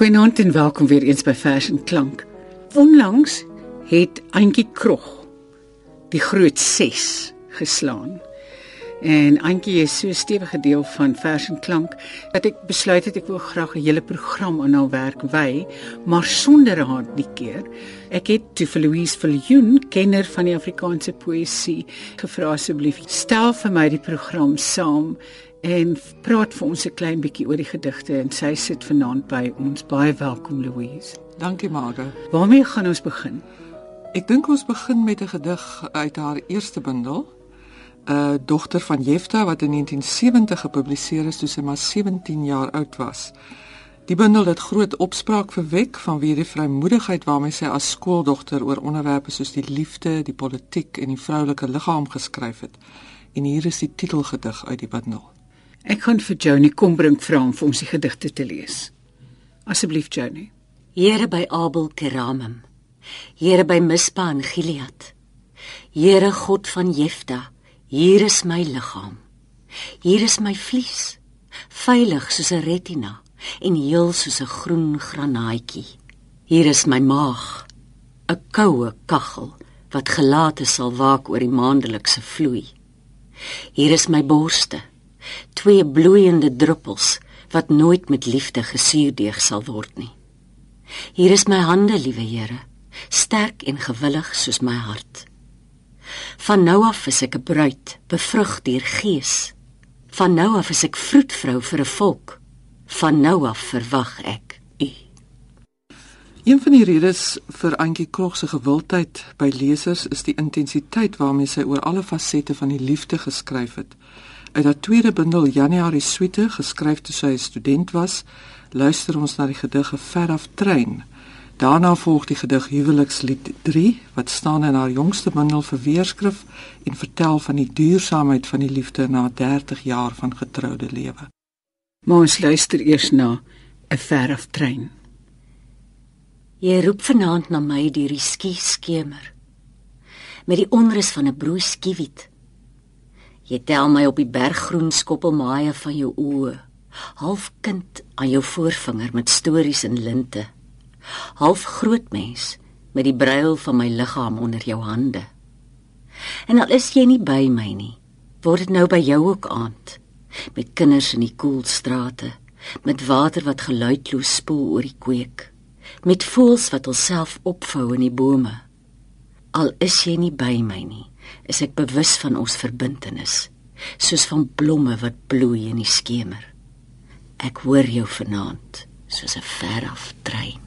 Goeienaand en welkom weer eens by Fashion Klank. Onlangs het Antjie Krog die groot 6 geslaan. En Antjie is so 'n stewige deel van Fashion Klank dat ek besluit het ek wil graag 'n hele program aan haar werk wy, maar sonder haar die keer. Ek het toe vir Louise Viljoen, kenner van die Afrikaanse poësie, gevra asseblief stel vir my die program saam en praat vir ons 'n klein bietjie oor die gedigte en sy sit vanaand by ons. Baie welkom Louise. Dankie Marga. Waarmee gaan ons begin? Ek dink ons begin met 'n gedig uit haar eerste bundel. 'n uh, Dogter van Jefta wat in 1970 gepubliseer is toe sy maar 17 jaar oud was. Die bundel het groot opspraak verwek vanweë die vrymoedigheid waarmee sy as skooldogter oor onderwerpe soos die liefde, die politiek en die vroulike liggaam geskryf het. En hier is die titelgedig uit die bundel. Ek gaan vir Johnny kom bring vra om vir ons die gedigte te lees. Asseblief Johnny. Here by Abel Keramim. Here by Mispa en Gilead. Here God van Jefta, hier is my liggaam. Hier is my vlies, veilig soos 'n retina en heel soos 'n groen granaatjie. Hier is my maag, 'n koue kaggel wat gelate sal waak oor die maandelikse vloei. Hier is my borste, twee bloeiende druppels wat nooit met liefde gesuurdeeg sal word nie. Hier is my hande, liewe Here, sterk en gewillig soos my hart. Van nou af is ek 'n bruid, bevrug deur Gees. Van nou af is ek vroedvrou vir 'n volk. Van nou af verwag ek U. Een van die redes vir Antjie Krog se gewildheid by lesers is die intensiteit waarmee sy oor alle fasette van die liefde geskryf het. Uit haar tweede bundel Januarie Suite, geskryf toe sy 'n student was, luister ons na die gedig Ver af trein. Daarna volg die gedig Huwelikslied 3 wat staan in haar jongste bundel vir weerskrif en vertel van die duursaamheid van die liefde na 30 jaar van getroude lewe. Maar ons luister eers na 'n Ver af trein. Jy roep vanaand na my deur die skie skemer met die onrus van 'n broei skiewiet Jy tel my op die berggroen skoppelmaaie van jou oë, half kind aan jou voorvinger met stories in linte. Half groot mens met die bruil van my liggaam onder jou hande. En al is jy nie by my nie, word dit nou by jou ook aand, met kinders in die koel strate, met water wat geluidloos spoel oor die kweek, met voëls wat hulself opvou in die bome. Al is jy nie by my nie, is ek bewus van ons verbintenis, soos van blomme wat bloei in die skemer. Ek hoor jou vanaand soos 'n veraf trein.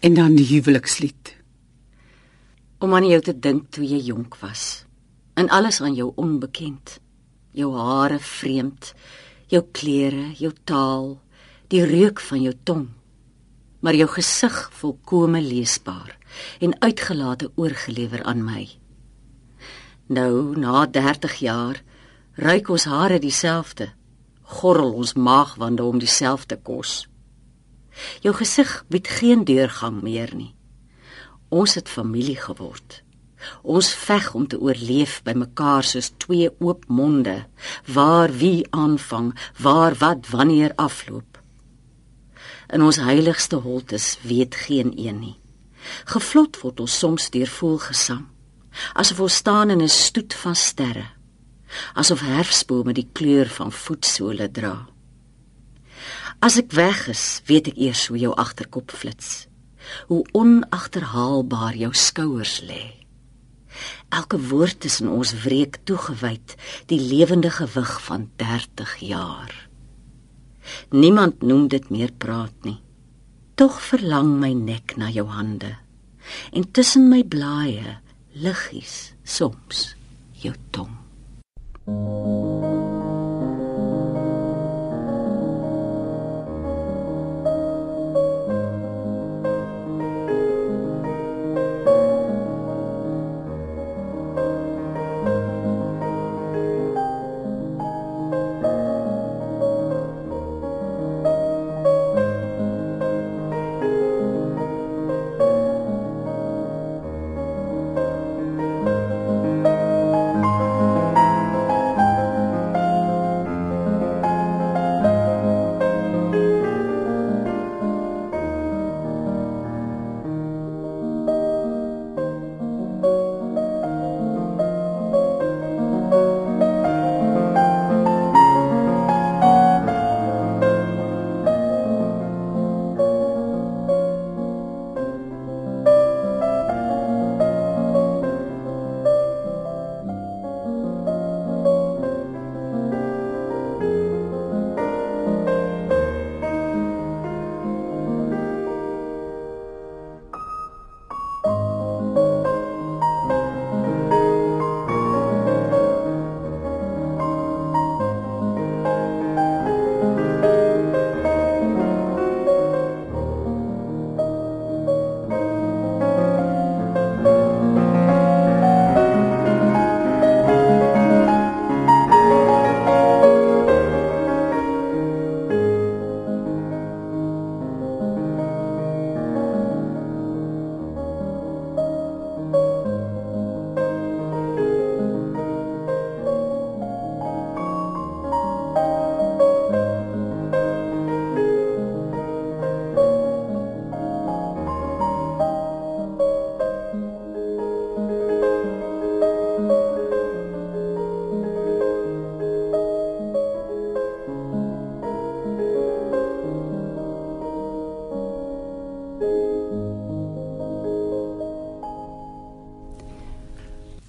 En dan die huwelikslied. Om aan jou te dink toe jy jonk was, en alles aan jou onbekend. Jou hare vreemd, jou klere, jou taal, die reuk van jou tong, maar jou gesig volkome leesbaar en uitgelate oorgelewer aan my. Nou, na 30 jaar, ruik ons hare dieselfde. Gorrel ons maagwande om dieselfde kos. Jou gesig bied geen deurgang meer nie. Ons het familie geword. Ons veg om te oorleef by mekaar soos twee oop monde, waar wie aanvang, waar wat wanneer afloop. In ons heiligste holtes weet geen een nie. Gevlot word ons soms deur voelgesang asof ons staan in 'n stoet van sterre. Asof herfsbome die kleur van voetsole dra. As ek weg is weet ek eers hoe jou agterkop flits. Hoe onagterhaalbaar jou skouers lê. Elke woord in ons wreek toegewyd die lewende gewig van 30 jaar. Niemand noem dit meer praat nie. Tog verlang my nek na jou hande. En tussen my blaaie liggies soms jou tong.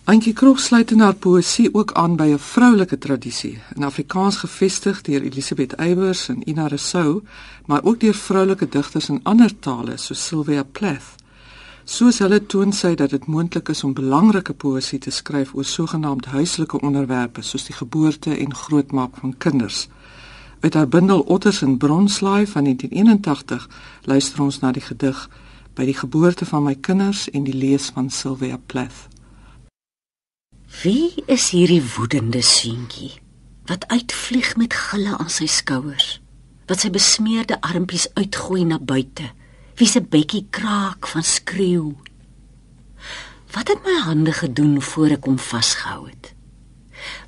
Antjie Krog sluit in haar poësie ook aan by 'n vroulike tradisie, in Afrikaans gevestig deur Elisabeth Eybers en Ina Rousseau, maar ook deur vroulike digters in ander tale soos Sylvia Plath. Soos hulle toon sy dat dit moontlik is om belangrike poësie te skryf oor sogenaamd huislike onderwerpe soos die geboorte en grootmaak van kinders. Uit haar bundel Otters in Bronslaai van 1981 luister ons na die gedig By die geboorte van my kinders en die lees van Sylvia Plath. Wie is hierdie woedende seentjie wat uitvlieg met gille aan sy skouers? Wat sy besmeerde armpies uitgooi na buite? Wie se bekkie kraak van skreeu? Wat het my hande gedoen voor ek hom vasgehou het?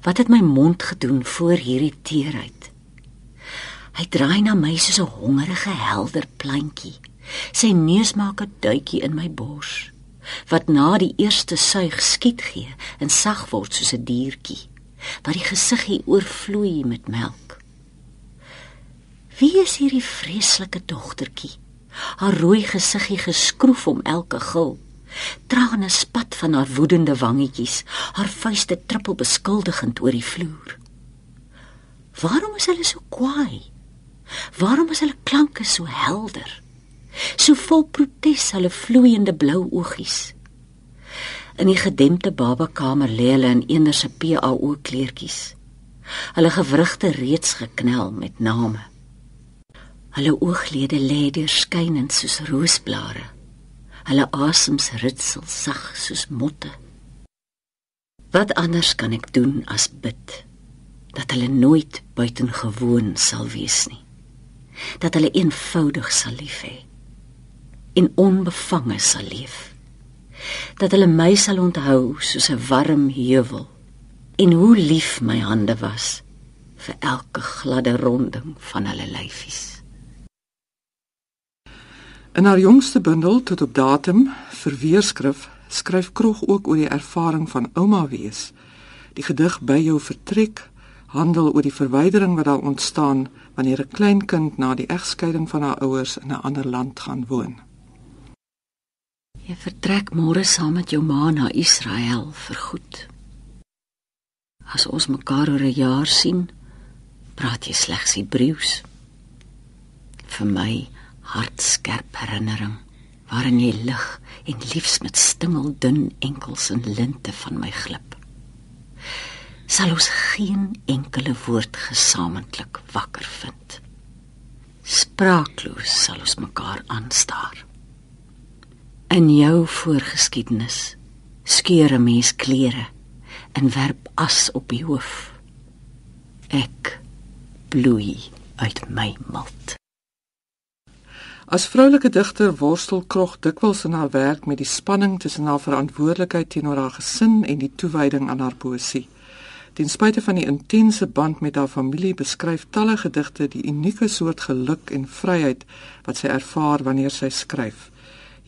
Wat het my mond gedoen voor hierdie teerheid? Hy draai na my soos 'n hongerige helder plantjie. Sy neus maak 'n duitjie in my bors wat na die eerste suig skiet gee en sag word soos 'n diertjie wat die gesiggie oorvloei met melk. Wie is hierdie vreeslike dogtertjie? Haar rooi gesiggie geskroef om elke gil. Trane spat van haar woedende wangetjies, haar vuiste trippel beskuldigend oor die vloer. Waarom is hulle so kwaai? Waarom is hulle klanke so helder? So vol protes hulle vloeiende blou oogies. In die gedempte babakamer lê hulle in een se PAO kleertjies. Hulle gewrigte reeds geknel met name. Hulle ooglede lê deurskynend soos roosblare. Hulle asems ritsel sag soos motte. Wat anders kan ek doen as bid dat hulle nooit buitengewoon sal wees nie. Dat hulle eenvoudig sal lief hê en onbevange sal leef. Dat hulle my sal onthou soos 'n warm heuwel en hoe lief my hande was vir elke gladde ronding van hulle lyfies. In haar jongste bundel tot op datum vir weerskrif skryf Krog ook oor die ervaring van ouma wees. Die gedig by jou vertrek handel oor die verwydering wat daar ontstaan wanneer 'n klein kind na die egskeiding van haar ouers in 'n ander land gaan woon. Jy vertrek môre saam met jou ma na Israel vir goed. As ons mekaar oor 'n jaar sien, praat jy slegs Hebreëus. Vir my hartskerp herinnering waarin jy lig en liefs met stingeldun enkels en linte van my glip. Sal ons geen enkele woord gesamentlik wakker vind. Spraakloos sal ons mekaar aanstaar. In jou voorgeskiedenis skeur 'n mens klere en werp as op die hoof. Ek bloei uit my malt. As vroulike digter worstel Krog dikwels in haar werk met die spanning tussen haar verantwoordelikheid teenoor haar gesin en die toewyding aan haar poësie. Ten spyte van die intense band met haar familie, beskryf talle gedigte die unieke soort geluk en vryheid wat sy ervaar wanneer sy skryf.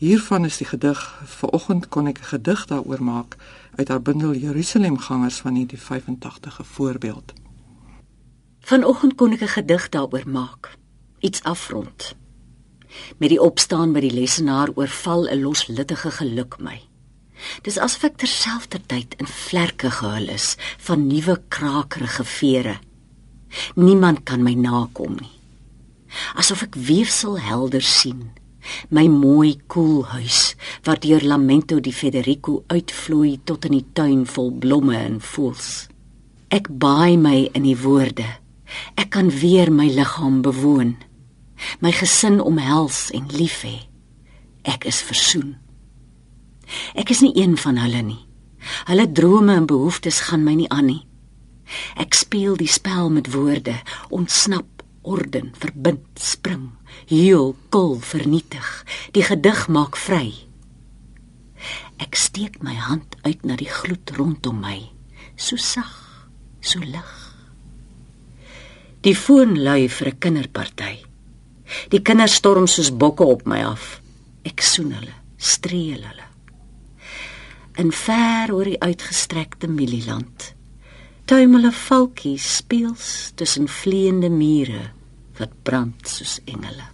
Hiervan is die gedig Vanoggend kon ek 'n gedig daaroor maak uit haar bundel Jerusalemgangers van 1985 voorbeeld. Vanoggend kon ek 'n gedig daaroor maak, iets afrond. Met die opstaan by die lesenaar oorval 'n loslittige geluk my. Dis asof ek terselfdertyd in vlerke gehul is van nuwe krakerige vere. Niemand kan my nakom nie. Asof ek weefsel helder sien my mooi koel huis waar deur Lamento di Federico uitvloei tot in die tuin vol blomme en voels. Ek baai my in die woorde. Ek kan weer my liggaam bewoon. My gesin omhels en lief hê. Ek is versoen. Ek is nie een van hulle nie. Hulle drome en behoeftes gaan my nie aan nie. Ek speel die spel met woorde, ontsnap orden verbind spring heel kol vernietig. Die gedig maak vry. Ek steek my hand uit na die gloed rondom my. So sag so lig. Die foon lui vir 'n kinderparty. Die kinders storm soos bokke op my af. Ek soen hulle streel hulle. In ver oor die uitgestrekte mielieland tuimel 'n valkie speels tussen vleiende mure wat brand soos engele.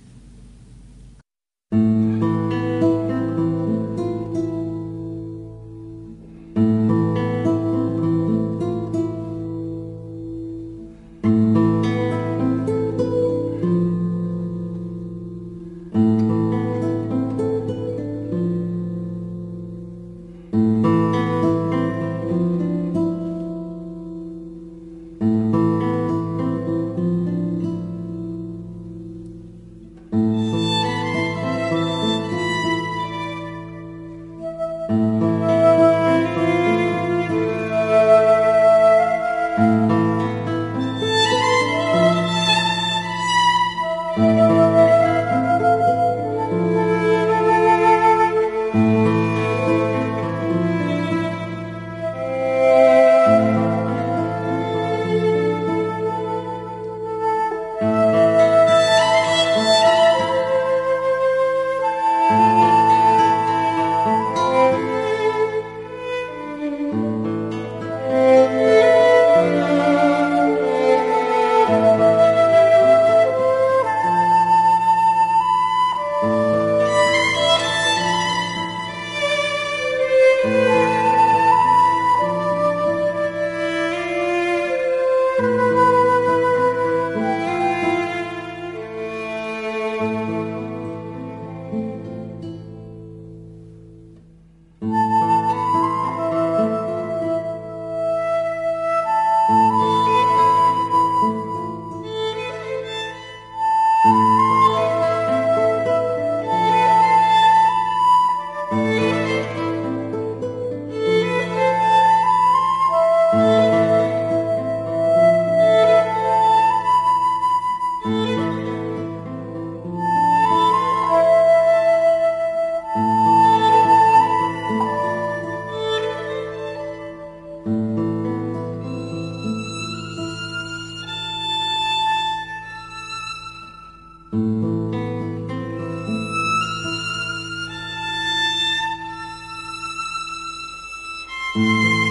Música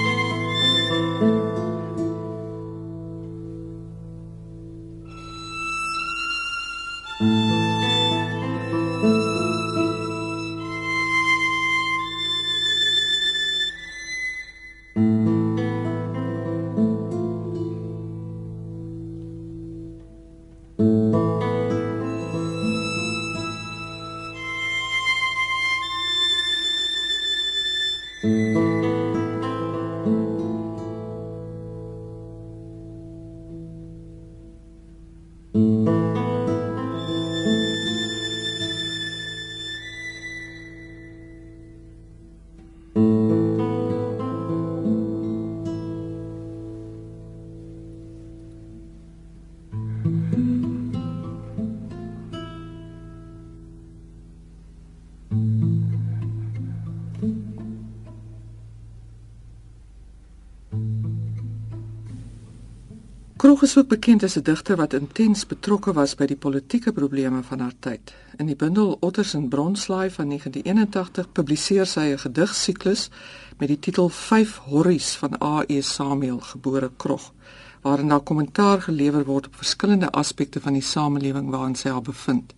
Krog is ook bekend as 'n digter wat intens betrokke was by die politieke probleme van haar tyd. In die bundel Otters en Bronslaai van 1981 publiseer sy 'n gedigsiklus met die titel 5 Horries van A.E. Samuel gebore Krog, waarin daar kommentaar gelewer word op verskillende aspekte van die samelewing waarin sy haar bevind.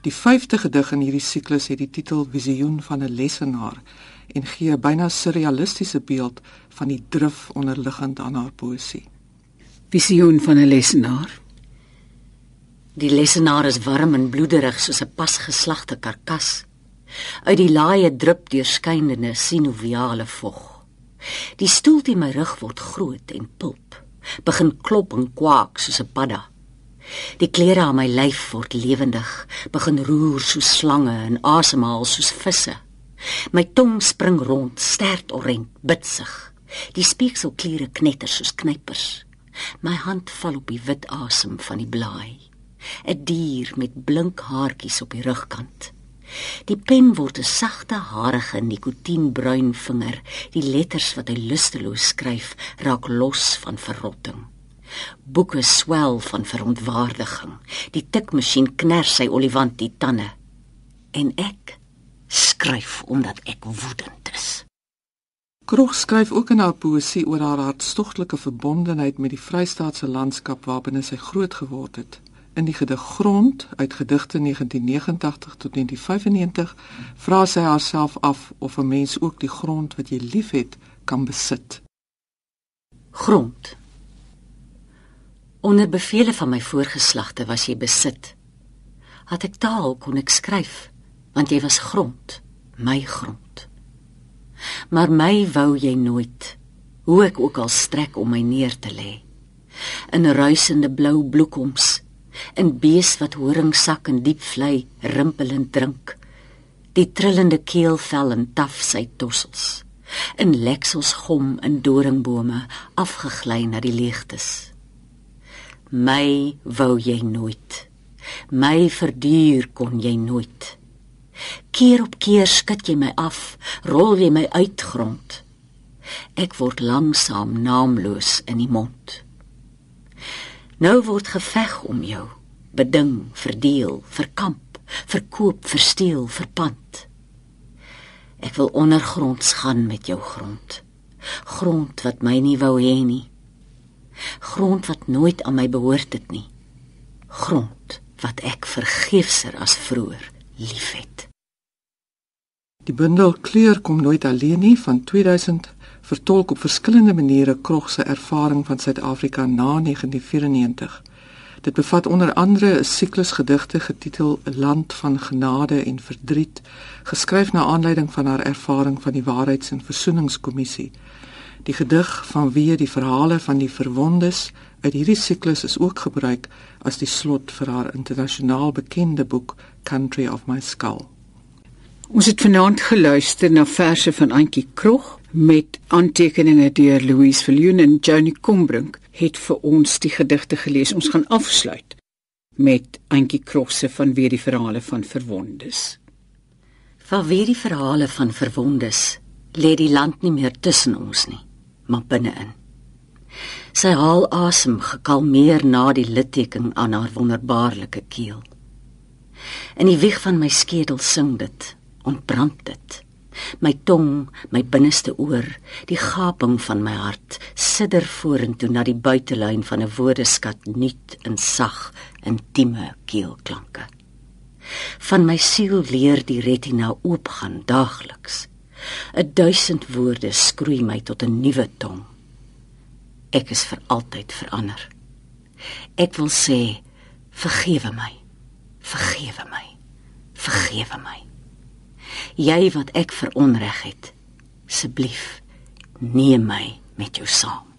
Die 5de gedig in hierdie siklus het die titel Visioen van 'n lesenaar en gee 'n byna surrealistiese beeld van die drif onderliggend aan haar poësie visioen van 'n lesenaar. Die lesenaar is warm en bloederig soos 'n pasgeslagte karkas. Uit die laaie drup deurskynende sinoviale vog. Die stoel teen my rug word groot en pulp, begin klop en kwak soos 'n padda. Die klere aan my lyf word lewendig, begin roer soos slange en asemhaal soos visse. My tong spring rond, stert orent, bitsig. Die speekselkliere knetter soos knypers. My hand val op die wit asem van die blaai. 'n Dier met blink haartjies op die rugkant. Die pen word 'n sagte, harige, nikotienbruin vinger. Die letters wat hy lusteloos skryf, raak los van verrotting. Boeke swel van verontwaardiging. Die tikmasjien kners sy olifantie tande. En ek skryf omdat ek woedend is. Krog skryf ook in haar poësie oor haar hartstogtelike verbondenheid met die Vrystaatse landskap waarbinne sy groot geword het. In die gedig Grond uit gedigte 1989 tot 1995 vra sy haarself af of 'n mens ook die grond wat jy liefhet kan besit. Grond. Onder bevele van my voorgeslagte was jy besit. Had ek taal kon ek skryf, want jy was grond, my grond maar my wou jy nooit hoe ek ook al strek om my neer te lê in ruisende blou bloekoms in bees wat horingsak en diep vlei rimpelend drink die trillende keelvel en taf sy tossels in leksels gom in doringbome afgegly na die leegtes. My wou jy nooit my verduur kon jy nooit Keer op keer skud jy my af, rol jy my uit grond. Ek word langsam naamloos in die mond. Nou word geveg om jou, beding, verdeel, verkamp, verkoop, versteel, verpand. Ek wil ondergronds gaan met jou grond. Grond wat my nie wou hê nie. Grond wat nooit aan my behoort het nie. Grond wat ek vergeefser as vroeër liefhet. Die bundel Kleur kom nooit alleen nie van 2000 vertolk op verskillende maniere Krog se ervaring van Suid-Afrika na 1994. Dit bevat onder andere 'n siklus gedigte getitel Land van Genade en Verdriet, geskryf na aanleiding van haar ervaring van die Waarheids- en Versoeningskommissie. Die gedig van wie die verhale van die verwondes uit hierdie siklus is ook gebruik as die slot vir haar internasionaal bekende boek Country of My Skull. Ons het vanaand geluister na verse van Antjie Krog met aantekeninge deur Louise Viljoen en Johnny Combrink het vir ons die gedigte gelees. Ons gaan afsluit met Antjie Krog se van weer die verhale van verwondes. Van weer die verhale van verwondes lê die land nie meer tussen ons nie, maar binne-in. Sy haal asem gekalmeer na die litteken aan haar wonderbaarlike keel. In die wieg van my skedel sing dit ontbrand dit. My tong, my binneste oor, die gaping van my hart sidder vorentoe na die buitelyn van 'n woordeskat nuut en sag intieme keelklanke. Van my siel leer die retina oopgaan daagliks. 'n Duisend woorde skroei my tot 'n nuwe tong. Ek is vir altyd verander. Ek wil sê, vergewe my. Vergewe my. Vergewe my jy wat ek veronreg het Asseblief neem my met jou saam.